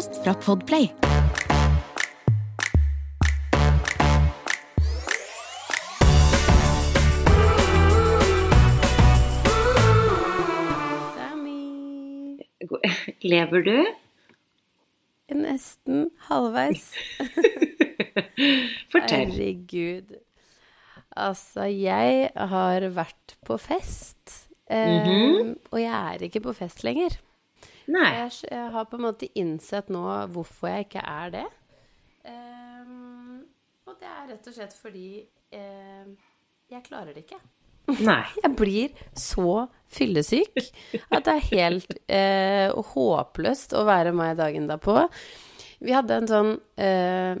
Podkast fra Podplay. Sammy. Lever du? Nesten halvveis. Fortell. Herregud. Altså, jeg har vært på fest. Um, mm -hmm. Og jeg er ikke på fest lenger. Nei. Jeg, jeg har på en måte innsett nå hvorfor jeg ikke er det. Um, og det er rett og slett fordi um, jeg klarer det ikke. Nei. Jeg blir så fyllesyk at det er helt eh, håpløst å være meg dagen derpå. Vi hadde en sånn eh,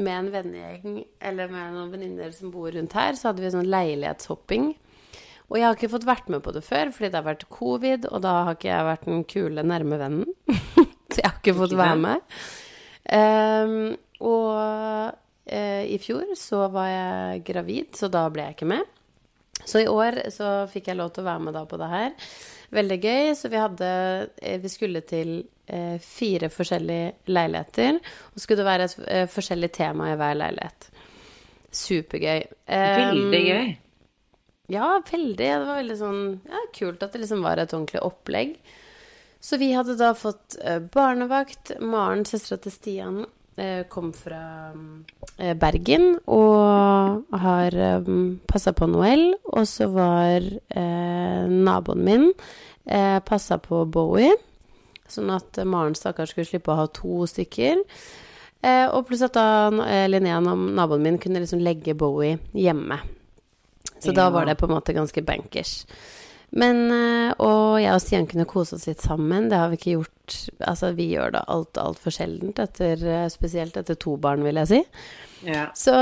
Med en vennegjeng, eller med noen venninner som bor rundt her, så hadde vi en sånn leilighetshopping. Og jeg har ikke fått vært med på det før, fordi det har vært covid, og da har ikke jeg vært den kule nærme vennen. så jeg har ikke fått være med. Um, og uh, i fjor så var jeg gravid, så da ble jeg ikke med. Så i år så fikk jeg lov til å være med da på det her. Veldig gøy. Så vi hadde eh, Vi skulle til eh, fire forskjellige leiligheter. Og skulle det være et eh, forskjellig tema i hver leilighet. Supergøy. Veldig Um, gøy. Ja, veldig. Det var veldig sånn ja, kult at det liksom var et ordentlig opplegg. Så vi hadde da fått eh, barnevakt. Maren, søstera til Stian, eh, kom fra eh, Bergen og har passa på Noel. Og så var naboen min passa på Bowie. Sånn at Maren stakkars skulle slippe å ha to stykker. Og pluss at da Linnea, naboen min, kunne liksom legge Bowie hjemme. Så da var det på en måte ganske bankers. Men, eh, og jeg og Stian kunne kose oss litt sammen. Det har vi ikke gjort Altså, vi gjør det alt altfor sjeldent, etter, eh, spesielt etter to barn, vil jeg si. Ja. Så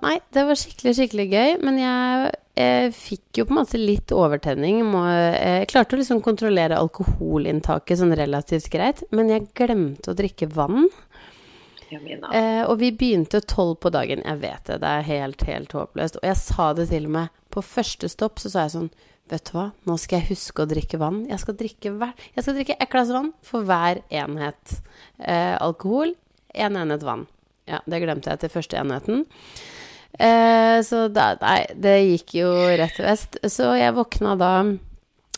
nei, det var skikkelig, skikkelig gøy. Men jeg, jeg fikk jo på en måte litt overtenning. Eh, jeg klarte å liksom kontrollere alkoholinntaket sånn relativt greit, men jeg glemte å drikke vann. Eh, og vi begynte tolv på dagen. Jeg vet det, det er helt, helt håpløst. Og jeg sa det til og med på første stopp, så sa jeg sånn Vet du hva, nå skal jeg huske å drikke vann. Jeg skal drikke, hver, jeg skal drikke et glass vann for hver enhet eh, alkohol. Én enhet vann. Ja, det glemte jeg til første enheten. Eh, så da, nei, det gikk jo rett til vest. Så jeg våkna da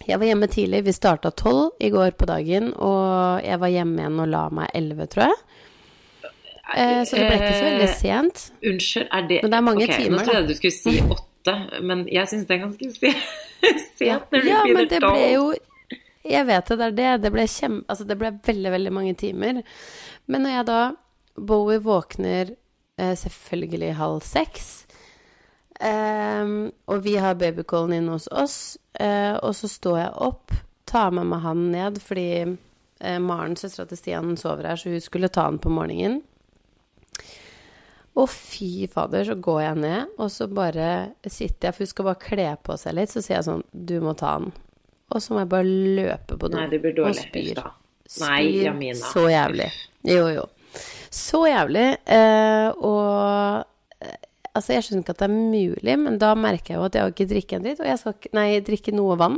Jeg var hjemme tidlig. Vi starta tolv i går på dagen, og jeg var hjemme igjen og la meg elleve, tror jeg. Eh, så det ble ikke så veldig sent. Unnskyld, er det Men det er mange okay, timer, Nå trodde jeg du skulle si åtte, men jeg syns det er ganske se- sent når du Ja, men det ble jo Jeg vet det, det er det. Det ble, kjem, altså det ble veldig, veldig mange timer. Men når jeg da Bowie våkner eh, selvfølgelig halv seks, Um, og vi har babycallen inne hos oss, uh, og så står jeg opp, tar med meg han ned fordi eh, Maren, søstera til Stian, sover her, så hun skulle ta han på morgenen. Og fy fader, så går jeg ned, og så bare sitter jeg, for hun skal bare kle på seg litt, så sier jeg sånn, du må ta den. Og så må jeg bare løpe på do. Nei, og spyr. Nei, Spyr Jamina. Så jævlig. Jo, jo. Så jævlig. Eh, og eh, Altså, jeg skjønner ikke at det er mulig, men da merker jeg jo at jeg har ikke drikke en dritt. Og jeg skal ikke Nei, drikke noe vann.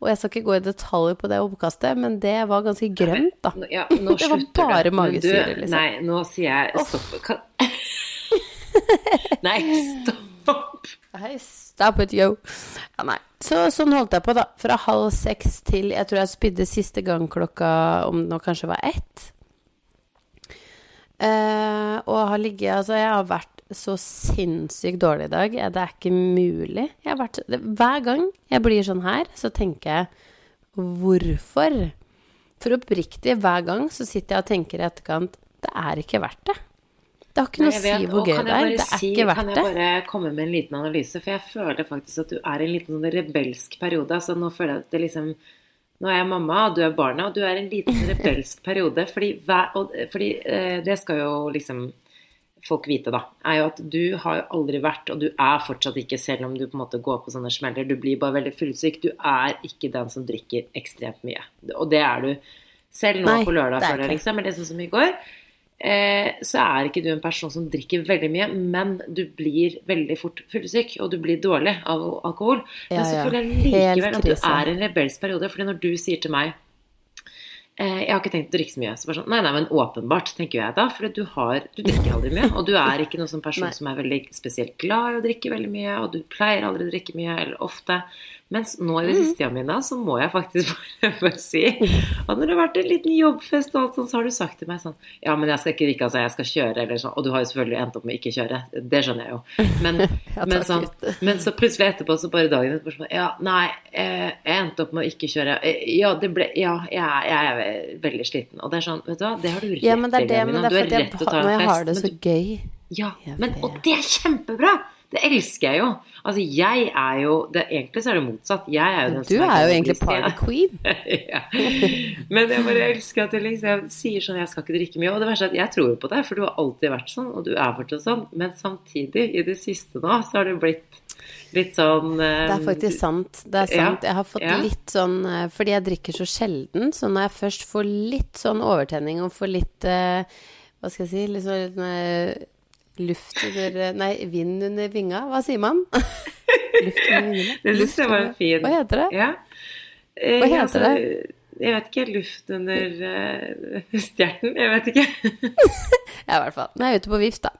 Og jeg skal ikke gå i detaljer på det oppkastet, men det var ganske grønt, da. Nå- Ja, nå Det var bare magesyre, liksom. Nei, nå sier jeg stopp. Kan... Nei, stopp! Hei, stop it, yo. Ja, nei. Så sånn holdt jeg på, da. Fra halv seks til jeg tror jeg spydde siste gang klokka om nå kanskje var ett. Eh, og har ligget Altså, jeg har vært så sinnssykt dårlig i dag. Det er ikke mulig. Vært, hver gang jeg blir sånn her, så tenker jeg hvorfor? For oppriktig, hver gang så sitter jeg og tenker i etterkant det er ikke verdt det. Det har ikke noe å si hvor gøy det er. Det er si- ikke verdt det. Kan jeg bare komme med en liten analyse? For jeg føler faktisk at du er i en liten sånn rebelsk periode. Altså nå føler jeg at det liksom nå er jeg mamma, og du er barna, og du er i en liten rebelsk periode. Fordi, hver, og, fordi eh, det skal jo liksom folk vite, da, er jo at du har jo aldri vært, og du er fortsatt ikke, selv om du på en måte går på sånne smeller, du blir bare veldig fullsyk. Du er ikke den som drikker ekstremt mye. Og det er du selv nå Nei, på lørdag, det er føler jeg, liksom, sånn som i går. Eh, så er ikke du en person som drikker veldig mye, men du blir veldig fort fullsyk, og du blir dårlig av alkohol. Men så ja. føler jeg likevel at du er i en rebelsk periode, fordi når du sier til meg Eh, jeg har ikke tenkt å drikke så mye. Så sånn, nei, nei, men åpenbart, tenker jeg da. For du, har, du drikker aldri mye. Og du er ikke noen sånn person Nei. som er veldig spesielt glad i å drikke veldig mye. Og du pleier aldri å drikke mye, eller ofte. Mens nå i det Mm. siste, Jamina, så må jeg faktisk bare, si at når det har vært en liten jobbfest og alt sånt, så har du sagt til meg sånn Ja, men jeg skal ikke drikke, altså. Jeg skal kjøre, eller sånn. Og du har jo selvfølgelig endt opp med ikke kjøre. Det skjønner jeg jo. Men, Ja, men, sånn, men så plutselig etterpå, så bare dagen etterpå sånn Ja, nei, eh, jeg endte opp med å ikke kjøre. Eh, Ja, det ble Ja, jeg, jeg er veldig sliten. Og det er sånn, vet du hva, det har du rett Ja, men det til, er Du har jeg, rett til å ta når en jeg fest. har det så du, gøy. ja, men, og det er kjempebra! Det elsker jeg jo. Altså, jeg er jo det, Egentlig så er det motsatt. Jeg er jo den Du som er jo glad i egentlig party queen. ja. Men jeg bare elsker at du liksom sier sånn Jeg skal ikke drikke mye. Og det verste er at jeg tror jo på deg, for du har alltid vært sånn, og du er fortsatt sånn. Men samtidig, i det siste nå, så har du blitt litt sånn uh, Det er faktisk sant. Det er Ja, sant. Jeg har fått ja. litt sånn eh, Fordi jeg drikker så sjelden, så når jeg først får litt sånn overtenning og får litt uh, Hva skal jeg si Litt sånn luft under eh, Nei, vind under vinga. Hva sier man? luft under vingene? Det syns jeg var fin Hva heter det? Ja. Eh, Hva heter altså, det? Jeg vet ikke. Luft under uh, stjerten? Jeg vet ikke. Ja, i hvert fall. Nå er jeg ute på vift, da.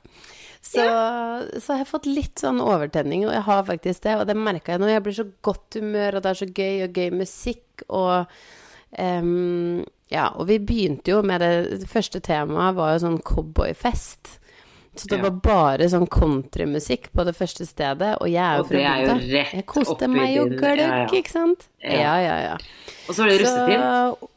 Så, så har jeg fått litt sånn overtenning, og jeg har faktisk det. Og det merka jeg nå. Jeg blir så godt humør, og det er så gøy, og gøy musikk, og um, Ja, og vi begynte jo med det Det første temaet var jo sånn cowboyfest. Så det Ja. var bare sånn countrymusikk på det første stedet, og jeg er jo fra bygda. Jeg koste meg jo gløgg, ja, ja. ikke sant? Ja. Ja, ja. Og så var det russetid.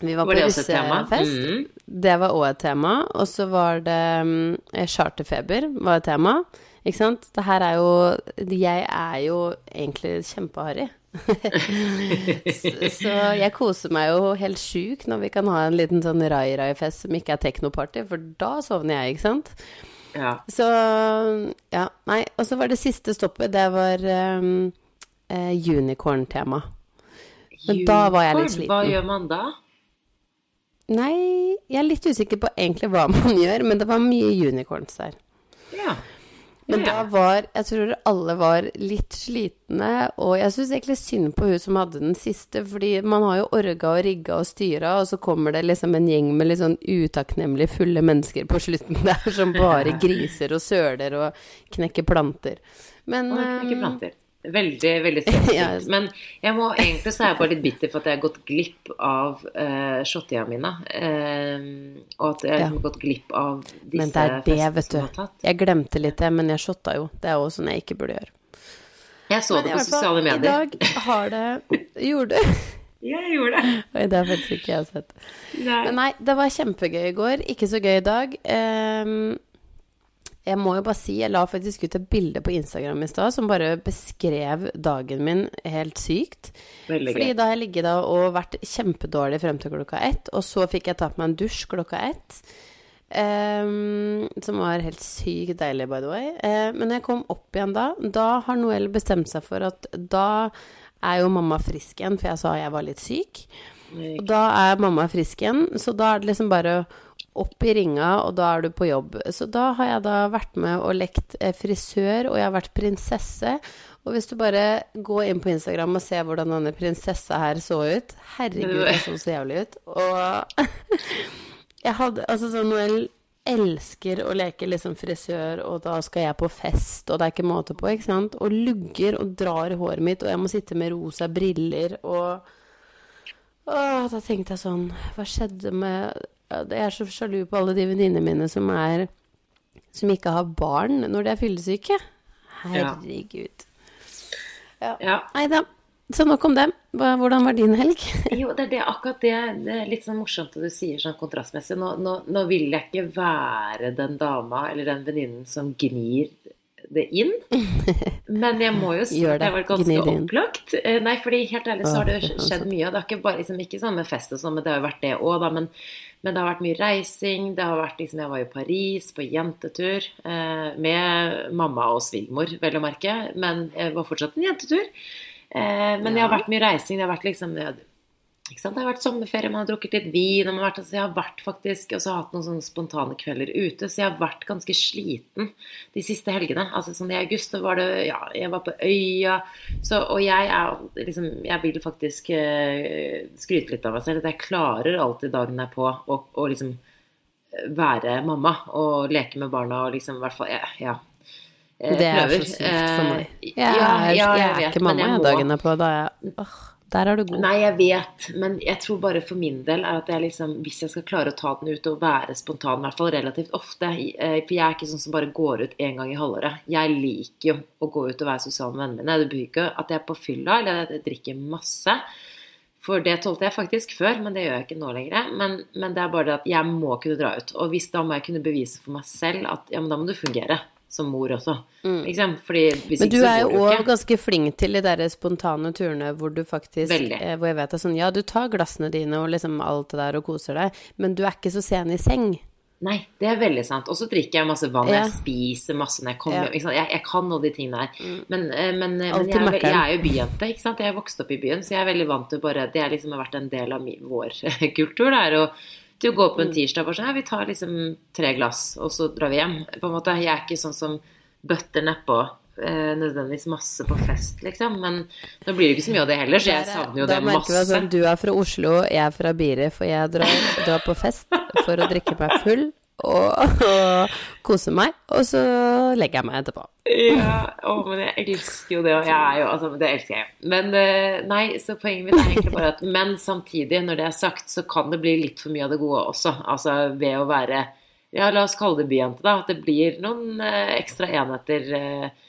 Vi var, Var på russefest. Mhm. Det var òg et tema. Og så var det um, charterfeber var et tema. Ikke sant? Det her er jo Jeg er jo egentlig kjempeharry. så, jeg koser meg jo helt sjukt når vi kan ha en liten sånn rai-rai-fest som ikke er teknoparty, for da sovner jeg, ikke sant? Ja. Så ja, nei. Og så var det siste stoppet, det var um, eh, unicorn-tema. Men da var jeg litt sliten. Hva gjør man da? Nei, jeg er litt usikker på egentlig hva man gjør, men det var mye unicorns der. Ja. Men da var Jeg tror alle var litt slitne, og jeg syns egentlig synd på hun som hadde den siste, fordi man har jo orga og rigga og styra, og så kommer det liksom en gjeng med litt sånn utakknemlig fulle mennesker på slutten der, som bare griser og søler og knekker planter. Men Og eh, planter. Veldig, veldig stressfullt. Men jeg må, egentlig så er jeg bare litt bitter for at jeg har gått glipp av uh, shottida mine. Uh, og at jeg har Ja. liksom gått glipp av disse Men det er det, festene vet du. jeg har tatt. Jeg glemte litt det, men jeg shotta jo. Det er jo sånn jeg ikke burde gjøre. Jeg så Men det på fall, sosiale medier. I dag har det Gjorde du? Jeg gjorde det. Oi, det har faktisk ikke jeg sett. Nei. Men nei, det var kjempegøy i går. Ikke så gøy i dag. Ehm, jeg må jo bare si, jeg la faktisk ut et bilde på Instagram i stad som bare beskrev dagen min helt sykt. Veldig Fordi da har jeg ligget da og vært kjempedårlig frem til klokka ett, og så fikk jeg tatt meg en dusj klokka ett. Um, som var helt sykt deilig, by the way. Uh, men når jeg kom opp igjen da, da har Noel bestemt seg for at da er jo mamma frisk igjen, for jeg sa jeg var litt syk. Og da er mamma frisk igjen, så da er det liksom bare opp i ringa, og da er du på jobb. Så da har jeg da vært med og lekt eh, frisør, og jeg har vært prinsesse. Og hvis du bare går inn på Instagram og ser hvordan denne prinsessa her så ut Herregud, det så så jævlig ut. Og jeg hadde Altså sånn Noel elsker å leke liksom frisør, og da skal jeg på fest, og det er ikke måte på, ikke sant? Og lugger og drar i håret mitt, og jeg må sitte med rosa briller og Åh, da tenkte jeg sånn Hva skjedde med Jeg er så sjalu på alle de venninnene mine som er Som ikke har barn når de er fyllesyke. Herregud. Ja. Ja. Nei da. Så nok om det. Hvordan var din helg? Jo, det er det, akkurat det. Det er litt sånn morsomt at du sier sånn kontrastmessig. Nå, nå, nå vil jeg ikke være den dama eller den venninnen som gnir det inn. Men jeg må jo si at jeg var ganske opplagt. Eh, Nei, fordi helt ærlig så har det jo skjedd mye. Og det har ikke bare liksom, ikke med fest og sånn, men det har jo vært det òg, da. Men, men det har vært mye reising. Det har vært liksom Jeg var i Paris på jentetur eh, med mamma og svigermor, vel å merke. Men jeg var fortsatt en jentetur. Eh, men det har vært mye reising. Det har vært liksom ja? Det har vært sommerferie, man har drukket litt vin. Og man har vært, altså, jeg har vært faktisk, og så jeg hatt noen sånne spontane kvelder ute. Så jeg har vært ganske sliten de siste helgene. Altså sånn I august var det Ja, jeg var på øya. Så, og jeg er liksom Jeg vil faktisk uh, skryte litt av meg selv. At jeg klarer alltid dagen derpå å, å liksom være mamma og leke med barna og liksom i hvert fall Ja. ja. Eh, Det er prøver. så sykt for meg. Eh, Jeg, ja, er- ja, jeg er vet, ikke mamma jeg jeg dagen derpå. Da er jeg åh, Der er du god. Nei, jeg vet, men jeg tror bare for min del er at jeg liksom, hvis jeg skal klare å ta den ut og være spontan, i hvert fall relativt ofte eh, For jeg er ikke sånn som bare går ut én gang i halvåret. Jeg liker jo å gå ut og være sosial med vennene mine. Det betyr ikke at jeg er på fylla eller at jeg drikker masse. For det tålte jeg faktisk før, men det gjør jeg ikke nå lenger. Men, men det er bare det at jeg må kunne dra ut. Og hvis da må jeg kunne bevise for meg selv at ja, men da må du fungere som mor også. Mm. Men du er jo òg ganske flink til de der spontane turene hvor du faktisk eh, Hvor jeg vet at sånn Ja, du tar glassene dine og liksom alt det der og koser deg, men du er ikke så sen i seng. Nei, det er veldig sant. Og så drikker jeg masse vann, Ja. jeg spiser masse når jeg kommer Ja. hjem. sant? Jeg, jeg kan alle de tingene der. Men, eh, men, eh, men jeg, er, jeg er jo byjente, ikke sant. Jeg er vokst opp i byen, så jeg er veldig vant til bare Det har liksom vært en del av min, vår kultur. Det er å til går på en tirsdag bare sånn Ja, vi tar liksom tre glass, og så drar vi hjem. På en måte. Jeg er ikke sånn som bøtter nedpå. Eh, nødvendigvis masse på fest, liksom. Men nå blir det ikke så mye av det heller, så jeg savner jo da det merker vi at masse. du er fra Oslo, jeg er fra Biri, for jeg drar, drar på fest for å drikke meg full og, og kose meg, og så legger jeg meg etterpå. Ja, å, men jeg elsker jo det, og jeg er jo Altså, det elsker jeg. Men eh, nei, så poenget mitt er egentlig bare at Men samtidig, når det er sagt, så kan det bli litt for mye av det gode også. Altså ved å være Ja, la oss kalle det byjente, da. At det blir noen eh, ekstra enheter eh,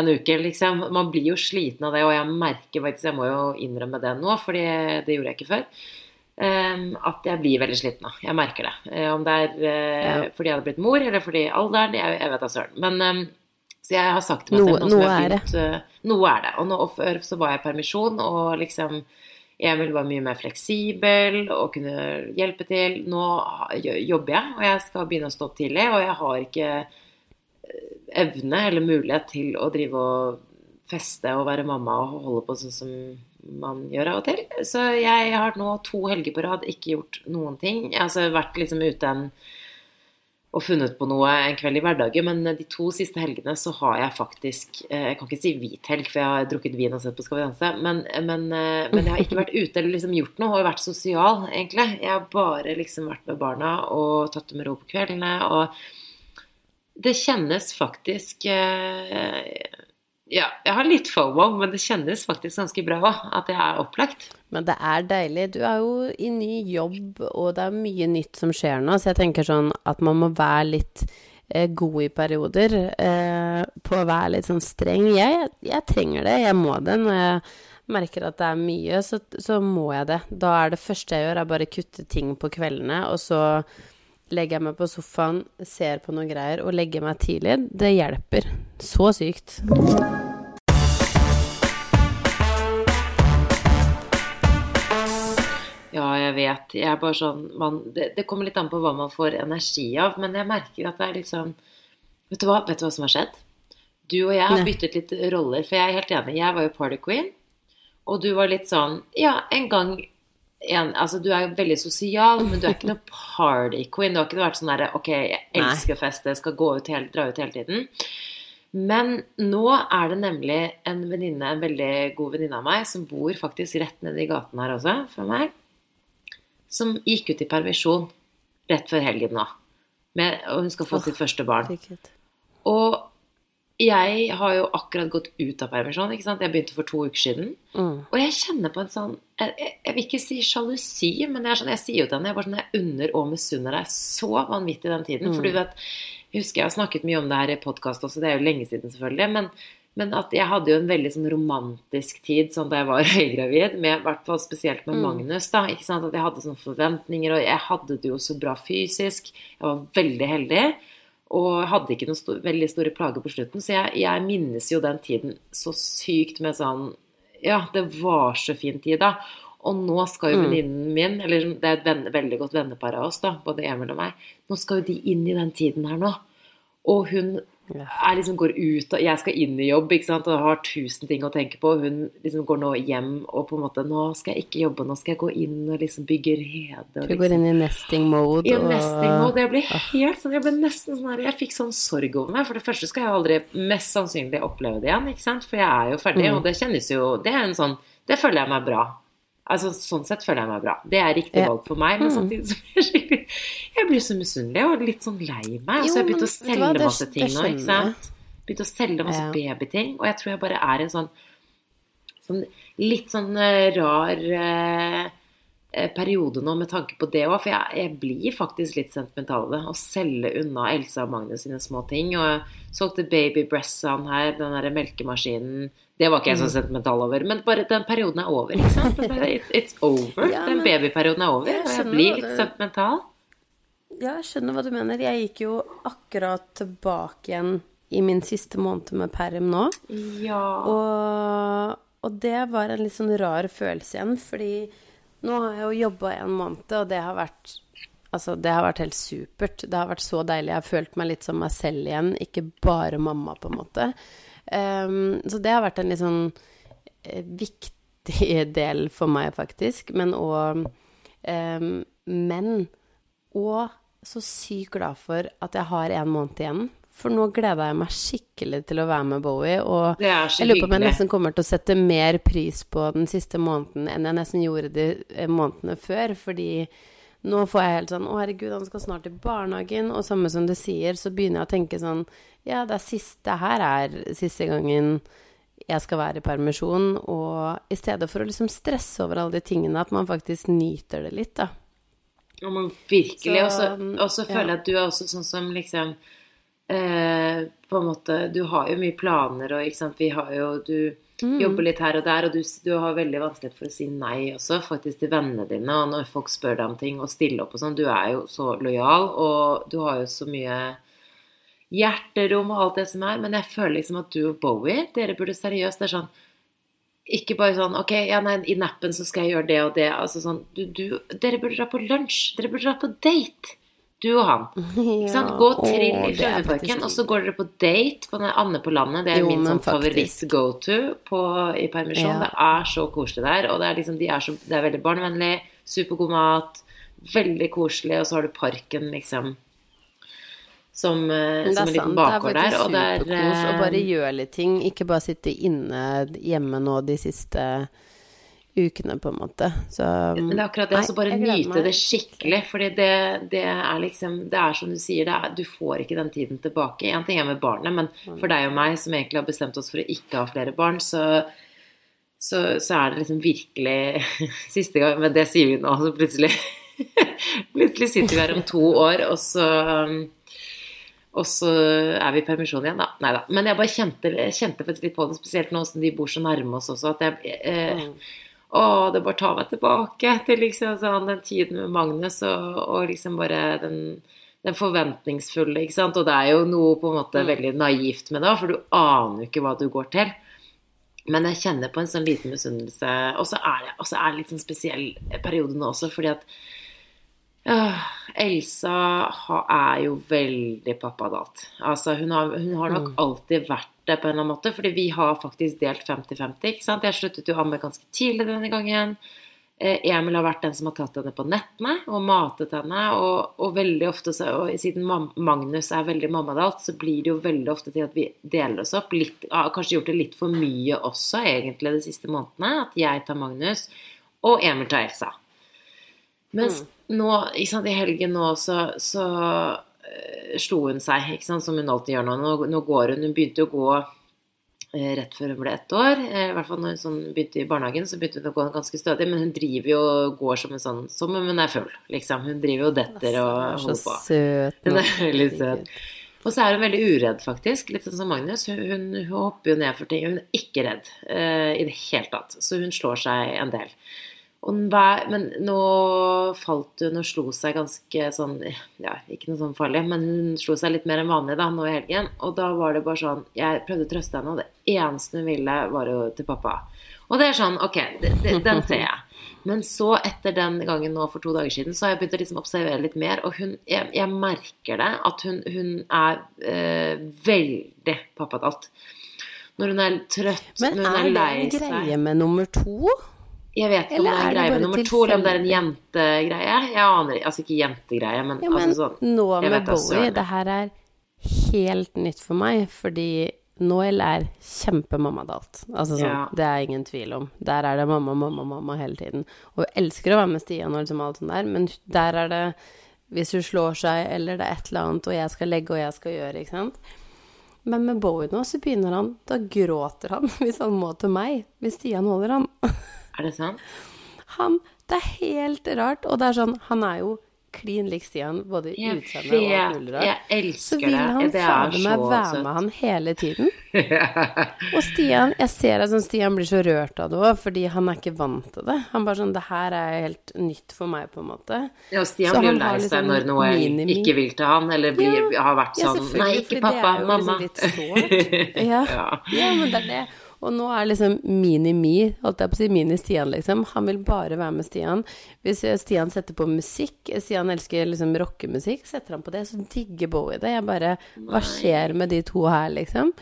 en uke, liksom. Man blir jo sliten av det, og jeg merker faktisk Jeg må jo innrømme det nå, for det gjorde jeg ikke før. At jeg blir veldig sliten av. Jeg merker det. Eh, om det er eh, Ja. fordi jeg hadde blitt mor, eller fordi alderen, jeg, jeg vet da søren. Men så jeg har sagt til meg Noe- selv nå noe er fint, det. eh, Noe er det. Og, nå, før så var jeg i permisjon, og liksom ville være mye mer fleksibel og kunne hjelpe til. Nå jobber jeg, og jeg skal begynne å stå opp tidlig, og jeg har ikke evne eller mulighet til å drive og feste og være mamma og holde på sånn som man gjør av og til. Så jeg har nå to helger på rad ikke gjort noen ting. Jeg har altså vært liksom ute en og funnet på noe en kveld i hverdagen, men de to siste helgene så har jeg faktisk eh, Jeg kan ikke si hvit helg, for jeg har drukket vin og sett på Skal vi danse, men, men, eh, men jeg har ikke vært ute eller liksom gjort noe Har vært sosial, egentlig. Jeg har bare liksom vært med barna og tatt det med ro på kveldene, og det kjennes faktisk eh, Ja, jeg har litt fomo, men det kjennes faktisk ganske bra at jeg er opplagt. Men det er deilig. Du er jo i ny jobb, og det er mye nytt som skjer nå, så jeg tenker sånn at man må være litt eh, god i perioder eh, på å være litt sånn streng. Jeg, jeg trenger det, jeg må det. Når jeg merker at det er mye, så, så må jeg det. Da er det første jeg gjør, er bare kutte ting på kveldene, og så legger jeg meg på sofaen, ser på noen greier og legger meg tidlig. Det hjelper. Så sykt. Ja, jeg vet. Jeg er bare sånn man, det, det kommer litt an på hva man får energi av, men jeg merker at det er liksom Vet du hva, vet du hva som har skjedd? Du og jeg har byttet litt roller, for jeg er helt enig. Jeg var jo party queen, og du var litt sånn Ja, en gang en, Altså, du er veldig sosial, men du er ikke noe party queen. Du har ikke vært sånn derre Ok, jeg elsker å feste, skal gå ut hele, dra ut hele tiden. Men nå er det nemlig en venninne, en veldig god venninne av meg, som bor faktisk rett nede i gaten her også, fra meg, som gikk ut i permisjon rett før helgen nå. Med, og hun skal få oh, sitt første barn. Sikkert. Og jeg har jo akkurat gått ut av permisjon, ikke sant. Jeg begynte for to uker siden. Mm. Og jeg kjenner på en sånn Jeg, jeg, jeg vil ikke si sjalusi, men jeg, sånn, jeg sier jo til henne jeg, bare sånn, jeg unner og misunner deg så vanvittig den tiden. For du vet, jeg husker jeg har snakket mye om det her i podkast også, det er jo lenge siden selvfølgelig. Men, men at jeg hadde jo en veldig sånn romantisk tid sånn da jeg var høygravid, med, i hvert fall spesielt med Magnus. da, ikke sant, At jeg hadde sånne forventninger, og jeg hadde det jo så bra fysisk. Jeg var veldig heldig. Og hadde ikke noen stor, veldig store plager på slutten. Så jeg, jeg minnes jo den tiden så sykt med sånn Ja, det var så fin tid, da. Og nå skal jo Mm. venninnen min, eller det er et venne, veldig godt vennepar av oss, da, både Emil og meg, nå skal jo de inn i den tiden her nå. Og hun. Er liksom går ut, og jeg skal inn i jobb ikke sant? og har tusen ting å tenke på. Hun liksom går nå hjem og på en måte Nå skal jeg ikke jobbe, nå skal jeg gå inn og liksom bygge rede. og Du liksom- går inn i nesting mode. ja, nesting mode. Jeg ble helt sånn, jeg ble nesten sånn her Jeg fikk sånn sorg over meg. For det første skal jeg aldri mest sannsynlig oppleve det igjen, ikke sant. For jeg er jo ferdig, Mm. og det kjennes jo Det er en sånn Det føler jeg meg bra. Altså Sånn sett føler jeg meg bra. Det er riktig valg for meg, men Mm. samtidig så blir jeg skikkelig Jeg blir så misunnelig og litt sånn lei meg. Og Jo, så jeg begynt å hva, selge det- masse ting nå, ikke sant. Begynt å selge masse Ja. babyting. Og jeg tror jeg bare er en sånn sånn litt sånn eh, rar eh, eh, periode nå med tanke på det òg. For jeg, jeg blir faktisk litt sentimental av det. Å selge unna Elsa og Magnus sine små ting. Og jeg solgte baby breastene her, den derre melkemaskinen. Det var ikke jeg så Mm. sentimental over. Men bare den perioden er over, ikke sant. It's, it's over. Ja, den babyperioden er over. Og jeg blir litt sentimental. Ja, jeg skjønner hva du mener. Jeg gikk jo akkurat tilbake igjen i min siste måned med perm nå. Ja. Og, og det var en litt sånn rar følelse igjen, fordi nå har jeg jo jobba en måned, og det har vært Altså, det har vært helt supert. Det har vært så deilig. Jeg har følt meg litt som meg selv igjen, ikke bare mamma, på en måte. Ehm, så det har vært en litt sånn eh, viktig del for meg, faktisk. Men òg Men og så sykt glad for at jeg har en måned igjen. For nå gleder jeg meg skikkelig til å være med Bowie. Og jeg lurer på om jeg nesten kommer til å sette mer pris på den siste måneden enn jeg nesten gjorde de eh, månedene før. Fordi nå får jeg helt sånn Å, herregud, han skal snart i barnehagen. Og samme som du sier, så begynner jeg å tenke sånn Ja, det er siste her er siste gangen jeg skal være i permisjon. Og i stedet for å liksom stresse over alle de tingene, at man faktisk nyter det litt, da. Ja, men virkelig. Og Så, føler jeg ja. at du er også sånn som liksom eh, På en måte Du har jo mye planer, og ikke sant, vi har jo Du Mm. jobber litt her og der, og du, du har veldig vanskelighet for å si nei også, faktisk til vennene dine, og når folk spør deg om ting, og stille opp og sånn. Du er jo så lojal, og du har jo så mye hjerterom og alt det som er, men jeg føler liksom at du og Bowie, dere burde seriøst Det er sånn ikke bare sånn Ok, ja, nei, i nappen så skal jeg gjøre det og det. Altså sånn du, du, Dere burde dra på lunsj. Dere burde dra på date. Du og han. Ikke sant? Gå og trill i er Frognerparken, og så går dere på date på Anne på landet. Det er Jo, min sånn favoritt-go-to i permisjon. Ja. Det er så koselig der. Og det er liksom, de er så, det er veldig barnevennlig, supergod mat, veldig koselig, og så har du parken, liksom. Som, eh, som en liten bakgård der. Og det er superkos å bare eh, gjøre litt ting, ikke bare sitte inne hjemme nå de siste ukene, på en måte. Så Men det er akkurat det, Nei, altså bare nyte det skikkelig. Fordi det, det er liksom Det er som du sier, er, du får ikke den tiden tilbake. En ting er med barnet, men for deg og meg som egentlig har bestemt oss for å ikke ha flere barn, så, så, så er det liksom virkelig siste gang Men det sier vi nå, så plutselig Plutselig sitter vi her om to år, og så og så er vi i permisjon igjen, da. Nei da. Men jeg bare kjente, kjente litt på det, spesielt nå som de bor så nærme oss også, at jeg eh, å, det bare tar meg tilbake til liksom sånn, den tiden med Magnus og, og liksom bare den, den forventningsfulle, ikke sant. Og det er jo noe på en måte veldig naivt med det, for du aner jo ikke hva du går til. Men jeg kjenner på en sånn liten misunnelse. Og så er det, og er det litt sånn spesiell periode nå også, fordi at øh, Elsa er jo veldig pappadalt. Altså, hun har, hun har nok alltid vært det på en eller annen måte, fordi vi har faktisk delt 50-50. ikke sant? Jeg sluttet jo å amme ganske tidlig denne gangen. Eh, Emil har vært den som har tatt henne på nettene og matet henne. Og, og veldig ofte, så, og siden Magnus er veldig mammadalt, så blir det jo veldig ofte til at vi deler oss opp. Litt, har kanskje gjort det litt for mye også, egentlig, de siste månedene. At jeg tar Magnus, og Emil tar Elsa. Mens nå, ikke sant, i helgen nå så, så slo hun seg, ikke sant, som hun alltid gjør nå. Nå, nå går hun Hun begynte å gå eh, rett før hun ble ett år. Eh, I hvert fall når hun sånn begynte i barnehagen, så begynte hun å gå ganske stødig. Men hun driver jo og går som en sånn Som om hun er full, liksom. Hun driver jo detter og holder på. søt. Hun er veldig søt. Og så er hun veldig uredd, faktisk. Litt sånn som Magnus. Hun, hun, hun hopper jo ned for ting. Hun er ikke redd eh, i det hele tatt. Så hun slår seg en del. Hver, men nå falt hun og slo seg ganske sånn Ja, ikke noe sånn farlig, men hun slo seg litt mer enn vanlig da, nå i helgen. Og da var det bare sånn Jeg prøvde å trøste henne, og det eneste hun ville, var jo til pappa. Og det er sånn Ok, det, det, den ser jeg. Men så, etter den gangen nå for to dager siden, så har jeg begynt å liksom observere litt mer. Og hun, jeg, jeg merker det, at hun, hun er øh, veldig pappa til alt. Når hun er trøtt, når hun er lei men er det en greie med nummer to? Jeg vet ikke om det er en greie med nummer to, eller om det er en jentegreie. Jeg aner. Altså ikke jentegreie, men, Ja, men altså sånn nå med Bowie, det her er helt nytt for meg, fordi Noel er kjempemammadalt. Altså sånn, Ja. det er ingen tvil om. Der er det mamma, mamma, mamma hele tiden. Og hun elsker å være med Stian og liksom alt sånt der, men der er det hvis hun slår seg, eller det er et eller annet, og jeg skal legge, og jeg skal gjøre, ikke sant. Men med Bowie nå, så begynner han Da gråter han hvis han må til meg. Hvis Stian holder han. Er det sant? Han Det er helt rart. Og det er sånn Han er jo klin lik Stian, både i utseende og alt Jeg elsker det. Så vil han Det er fader meg være søtt. med han hele tiden. Og Stian, jeg ser at sånn Stian blir så rørt av det òg, fordi han er ikke vant til det. Han bare sånn Det her er helt nytt for meg, på en måte. Ja, og Stian Så blir jo han lei seg liksom når noe minimi- ikke vil til han, eller blir, har vært sånn ja, Nei, ikke pappa, jo mamma. Liksom. Ja. Ja. ja, men det er det. Og nå er liksom mini-me, holdt jeg på å si, mini-Stian, liksom. Han vil bare være med Stian. Hvis Stian setter på musikk, Stian elsker liksom rockemusikk, setter han på det, så digger Bowie det. Jeg bare Hva skjer med de to her, liksom?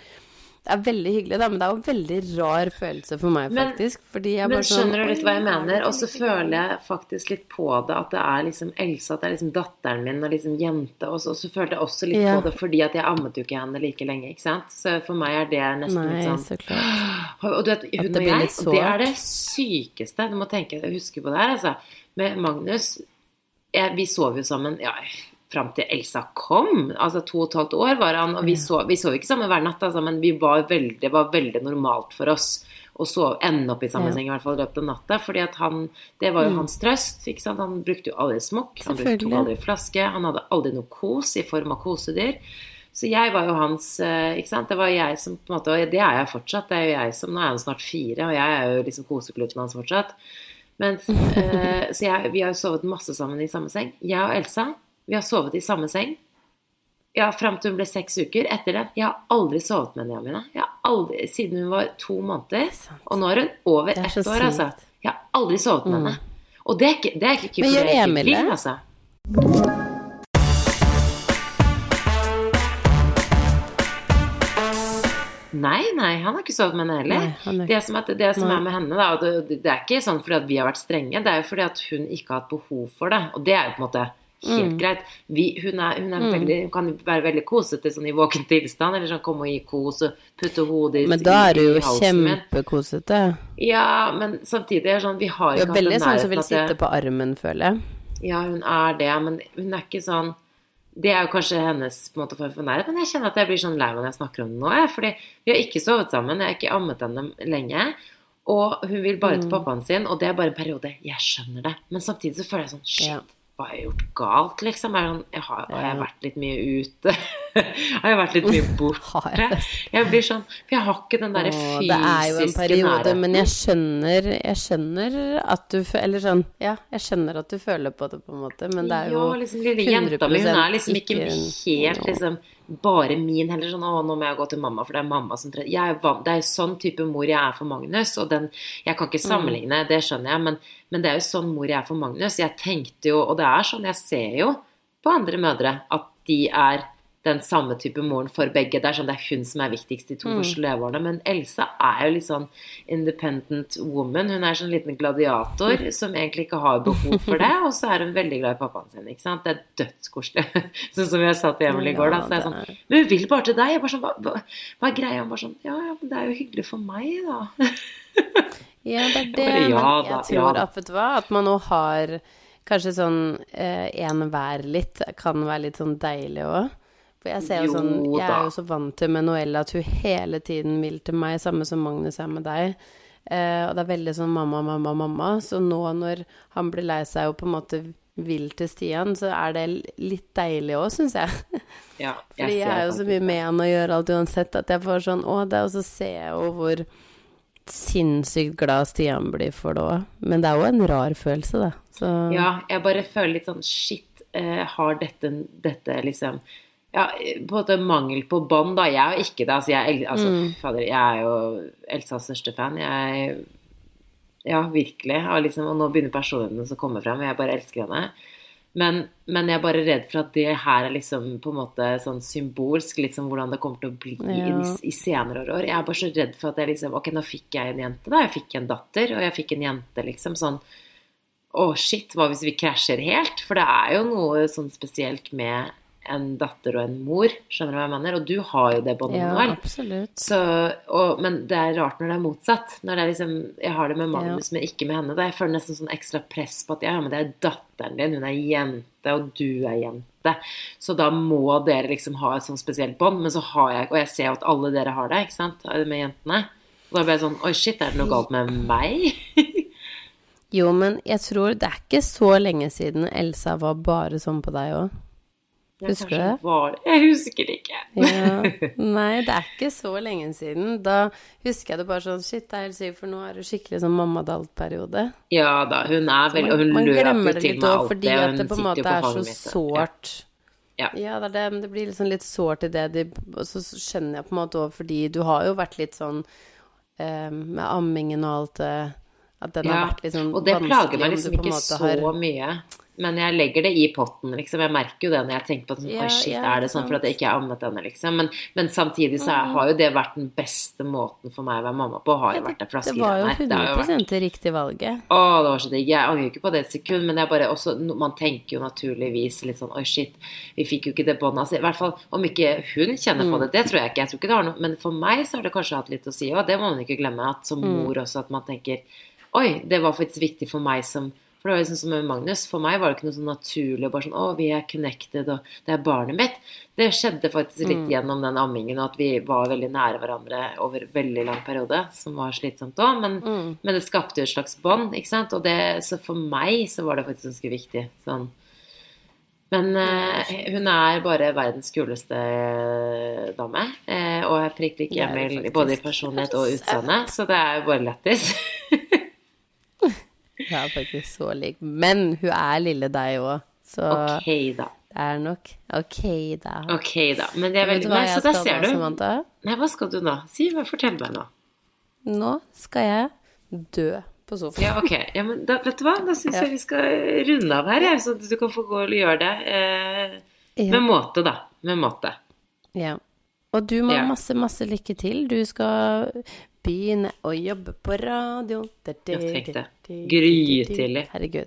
Det er veldig hyggelig, da, men det er jo en veldig rar følelse for meg, Men- faktisk. Men bare sånn skjønner du litt hva jeg mener? Og så føler jeg faktisk litt på det at det er liksom Elsa, at det er liksom datteren min og liksom jente. Og så, og så følte jeg også litt Ja. på det fordi at jeg ammet jo ikke henne like lenge, ikke sant. Så for meg er det nesten Nei, litt sånn så klart. Og du vet, hun og jeg, og det er det sykeste Du må tenke, huske på det her, altså. Med Magnus jeg, Vi sov jo sammen ja, fram til Elsa kom. Altså to og et halvt år var han. Og vi sov, vi sov ikke sammen hver natt, altså, men vi var veldig, det var veldig normalt for oss å sove, ende opp i samme seng i hvert fall i løpet av natta. fordi at han, det var jo hans trøst. ikke sant? Han brukte jo aldri smokk, han brukte aldri flaske, han hadde aldri noe kos i form av kosedyr. Så jeg var jo hans eh, ikke sant? Det var jeg som på en måte, Og det er jeg fortsatt. Det er jo jeg som, Nå er han snart fire, og jeg er jo liksom kosekluten hans fortsatt. Mens, eh, så jeg, vi har jo sovet masse sammen i samme seng. Jeg og Elsa vi har sovet i samme seng. Ja, Fram til hun ble seks uker. Etter det Jeg har aldri sovet med henne, Jamina. Jeg har aldri, Siden hun var to måneder. Og nå er hun over er ett år, altså. Jeg har aldri sovet med henne. Og det er ikke, det er ikke Men gjør Emil det? altså. Nei, nei, han har ikke sovet med henne heller. Nei, det som, er, det som er med henne, da, det, det er ikke sånn fordi at vi har vært strenge, det er jo fordi at hun ikke har hatt behov for det. Og det er jo på en måte helt Mm. greit. Vi, hun, er, hun, er veldig, hun kan være veldig kosete sånn i våken tilstand, eller sånn komme og gi kos og putte hodet i, halsen Men da er du jo kjempekosete. Ja, men samtidig er det sånn Vi har ikke hatt veldig den sånn som vil sitte på armen, føler jeg. Ja, hun er det, men hun er ikke sånn Det er jo kanskje hennes på en måte form for nærhet, men jeg kjenner at jeg blir sånn lei meg når jeg snakker om det nå. Jeg, fordi vi har ikke sovet sammen, jeg har ikke ammet henne lenge. Og hun vil bare Mm. til pappaen sin, og det er bare en periode. Jeg skjønner det. Men samtidig så føler jeg sånn Shit. Hva har jeg gjort galt, liksom? Jeg har, har jeg vært litt mye ute? har jeg vært litt mye Har borte? jeg blir sånn For jeg har ikke den derre fysiske nærheten. det er jo en periode, nærheten. men jeg skjønner, jeg skjønner at du Eller sånn, ja, jeg skjønner at du føler på det, på en måte, men det er jo Ja, liksom lille jenta mi, hun er liksom ikke, helt liksom bare min heller. Sånn 'Å, nå må jeg gå til mamma, for det er mamma som trenger jeg er Det er jo sånn type mor jeg er for Magnus, og den Jeg kan ikke sammenligne, det skjønner jeg, men, men det er jo sånn mor jeg er for Magnus. Jeg tenkte jo, og det er sånn, jeg ser jo på andre mødre at de er den samme type moren for begge. Det er sånn, det er hun som er viktigst de to første leveårene. Men Elsa er jo litt sånn independent woman. Hun er sånn liten gladiator som egentlig ikke har behov for det. Og så er hun veldig glad i pappaen sin. ikke sant? Det er dødskoselig. Sånn som jeg sa til Emil i går. da, så det er sånn, Men hun vil bare til deg. Jeg bare sånn, hva, hva, hva er greia? Hun bare sånn Ja, ja, men det er jo hyggelig for meg, da. Ja, det er det. ja men jeg tror at, vet du hva, at man nå har kanskje sånn eh, en hver litt, kan være litt sånn deilig òg. For jeg ser jo sånn Jeg er jo så vant til med Noelle at hun hele tiden vil til meg, samme som Magnus er med deg. Eh, og det er veldig sånn mamma, mamma, mamma. Så nå når han blir lei seg og på en måte vil til Stian, så er det litt deilig òg, syns jeg. Ja, Fordi jeg er jo så mye med han og gjør alt uansett, at jeg får sånn Å, det er Og så ser jeg jo hvor sinnssykt glad Stian blir for det òg. Men det er jo en rar følelse, da. Så Ja, jeg bare føler litt sånn shit, eh, har dette, dette liksom ja, på en måte mangel på bånd, da. Jeg er jo ikke det. Altså, jeg, altså, fader, jeg er jo Elsas største fan. Jeg Ja, virkelig. Og, liksom, og nå begynner personene å komme frem, og jeg bare elsker henne. Men, men jeg er bare redd for at det her er liksom på en måte sånn symbolsk, sånn hvordan det kommer til å bli i, Ja. i senere år. Jeg er bare så redd for at jeg liksom Ok, nå fikk jeg en jente, da. Jeg fikk en datter, og jeg fikk en jente, liksom. Sånn Å, shit, hva hvis vi krasjer helt? For det er jo noe sånn spesielt med en datter og en mor, skjønner du hva jeg mener? Og du har jo det båndet ja, nå. Så, og, men det er rart når det er motsatt. Når det er liksom, jeg har det med Magnus, men ikke med henne. Da jeg føler nesten sånn ekstra press på at ja, men det er datteren din, hun er jente, og du er jente. Så da må dere liksom ha et sånn spesielt bånd. Men så har jeg, og jeg ser jo at alle dere har det, ikke sant, med jentene. Og da ble jeg sånn Oi, shit, er det noe galt med meg? Jo, men jeg tror det er ikke så lenge siden Elsa var bare sånn på deg òg. Husker du det? var. Jeg husker det ikke. Ja. Nei, det er ikke så lenge siden. Da husker jeg det bare sånn Shit, det er helt sykt, for nå er det skikkelig sånn mammadalt-periode. Ja da, hun er veldig Og hun Man løper jo det til òg, fordi at hun det på en måte er så sårt. Ja. Ja, det det, det blir liksom litt sårt i det de Og så skjønner jeg på en måte òg, fordi du har jo vært litt sånn eh, med ammingen og alt det At den har vært litt sånn og det plager vanskelig meg om liksom ikke så har mye. Men jeg legger det i potten, liksom. Jeg merker jo det når jeg tenker på det. Sånn, Ja, shit, ja, er det sånn for at jeg ikke har ammet henne, liksom? Men, men samtidig så er, har jo det vært den beste måten for meg å være mamma på. Har jo vært det Det jo her. Det var jo vært 100 det riktig valget. å, det var så digg. Jeg angrer ikke på det et sekund, men jeg bare også, man tenker jo naturligvis litt sånn Oi, shit, vi fikk jo ikke det båndet. Altså, I hvert fall om ikke hun kjenner på det, det tror jeg ikke. Jeg tror ikke det har noe Men for meg så har det kanskje hatt litt å si, og det må man ikke glemme. At som mor også, at man tenker Oi, det var faktisk viktig for meg som For det var jo sånn som med Magnus. For meg var det ikke noe sånn naturlig bare sånn Å, vi er connected, og det er barnet mitt. Det skjedde faktisk litt gjennom den ammingen, og at vi var veldig nære hverandre over veldig lang periode, som var slitsomt òg. Men, men det skapte jo et slags bånd, ikke sant. Og det, så for meg så var det faktisk ganske viktig. Sånn. Men eh, hun er bare verdens kuleste eh, dame. Eh, og er prikk lik Det er Emil både i personlighet og utseende, så det er jo bare lættis. Hun er faktisk så lik. Men hun er lille deg òg, så ok, da. det er nok Ok, da. Ok, da. Men det er veldig Nei, så der ser du. Samantha? Nei, hva skal du nå? Si, meg, fortell meg nå. Nå skal jeg dø på sofaen. Ja, ok. Ja, men da, vet du hva? Da syns Ja. jeg vi skal runde av her, jeg, så du kan få gå og gjøre det. Eh, med måte, da. Med måte. Ja. Og du må Ja. ha masse, masse lykke til. Du skal begynne å jobbe på radio. Ja, tenk det. Grytidlig. Herregud.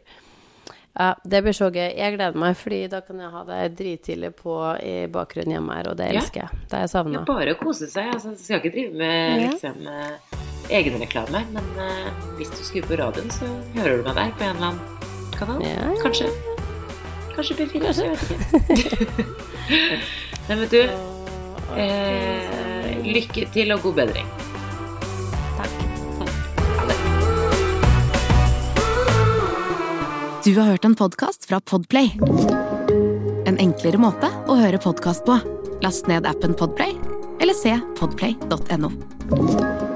Ja, det blir så gøy. Jeg gleder meg, fordi da kan jeg ha deg drittidlig på i bakgrunnen hjemme her, og det Ja. elsker jeg. Det er jeg savna. bare å kose seg. Altså, du skal ikke drive med Ja. liksom, eh, egenreklame, men uh, hvis du skrur på radioen, så hører du meg der på en eller annen kanal. Ja, ja. Kanskje. Kanskje P4, jeg vet ikke. Nei, men du, eh, lykke til og god bedring. takk Du har hørt en podkast fra Podplay. En enklere måte å høre podkast på. Last ned appen Podplay, eller se podplay.no.